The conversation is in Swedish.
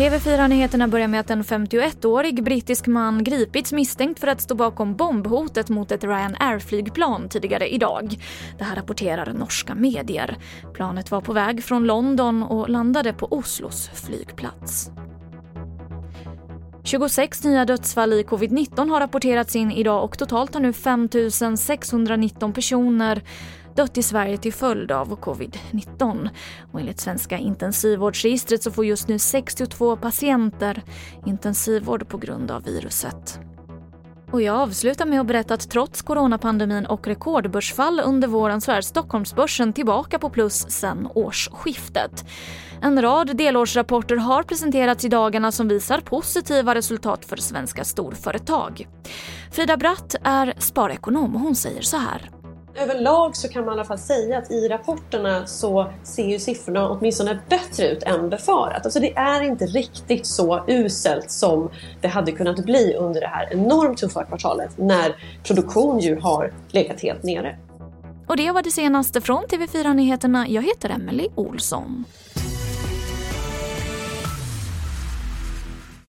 TV4-nyheterna börjar med att en 51-årig brittisk man gripits misstänkt för att stå bakom bombhotet mot ett Ryanair-flygplan tidigare idag. Det här rapporterar norska medier. Planet var på väg från London och landade på Oslos flygplats. 26 nya dödsfall i covid-19 har rapporterats in idag och totalt har nu 5 619 personer dött i Sverige till följd av covid-19. Och enligt svenska intensivvårdsregistret så får just nu 62 patienter intensivvård på grund av viruset. Och jag avslutar med att berätta att trots coronapandemin och rekordbörsfall under våren så är Stockholmsbörsen tillbaka på plus sen årsskiftet. En rad delårsrapporter har presenterats i dagarna som visar positiva resultat för svenska storföretag. Frida Bratt är sparekonom och hon säger så här. Överlag så kan man i alla fall säga att i rapporterna så ser ju siffrorna åtminstone bättre ut än befarat. Alltså det är inte riktigt så uselt som det hade kunnat bli under det här enormt tuffa kvartalet när produktion ju har legat helt nere. Och det var det senaste från TV4 Nyheterna. Jag heter Emily Olsson.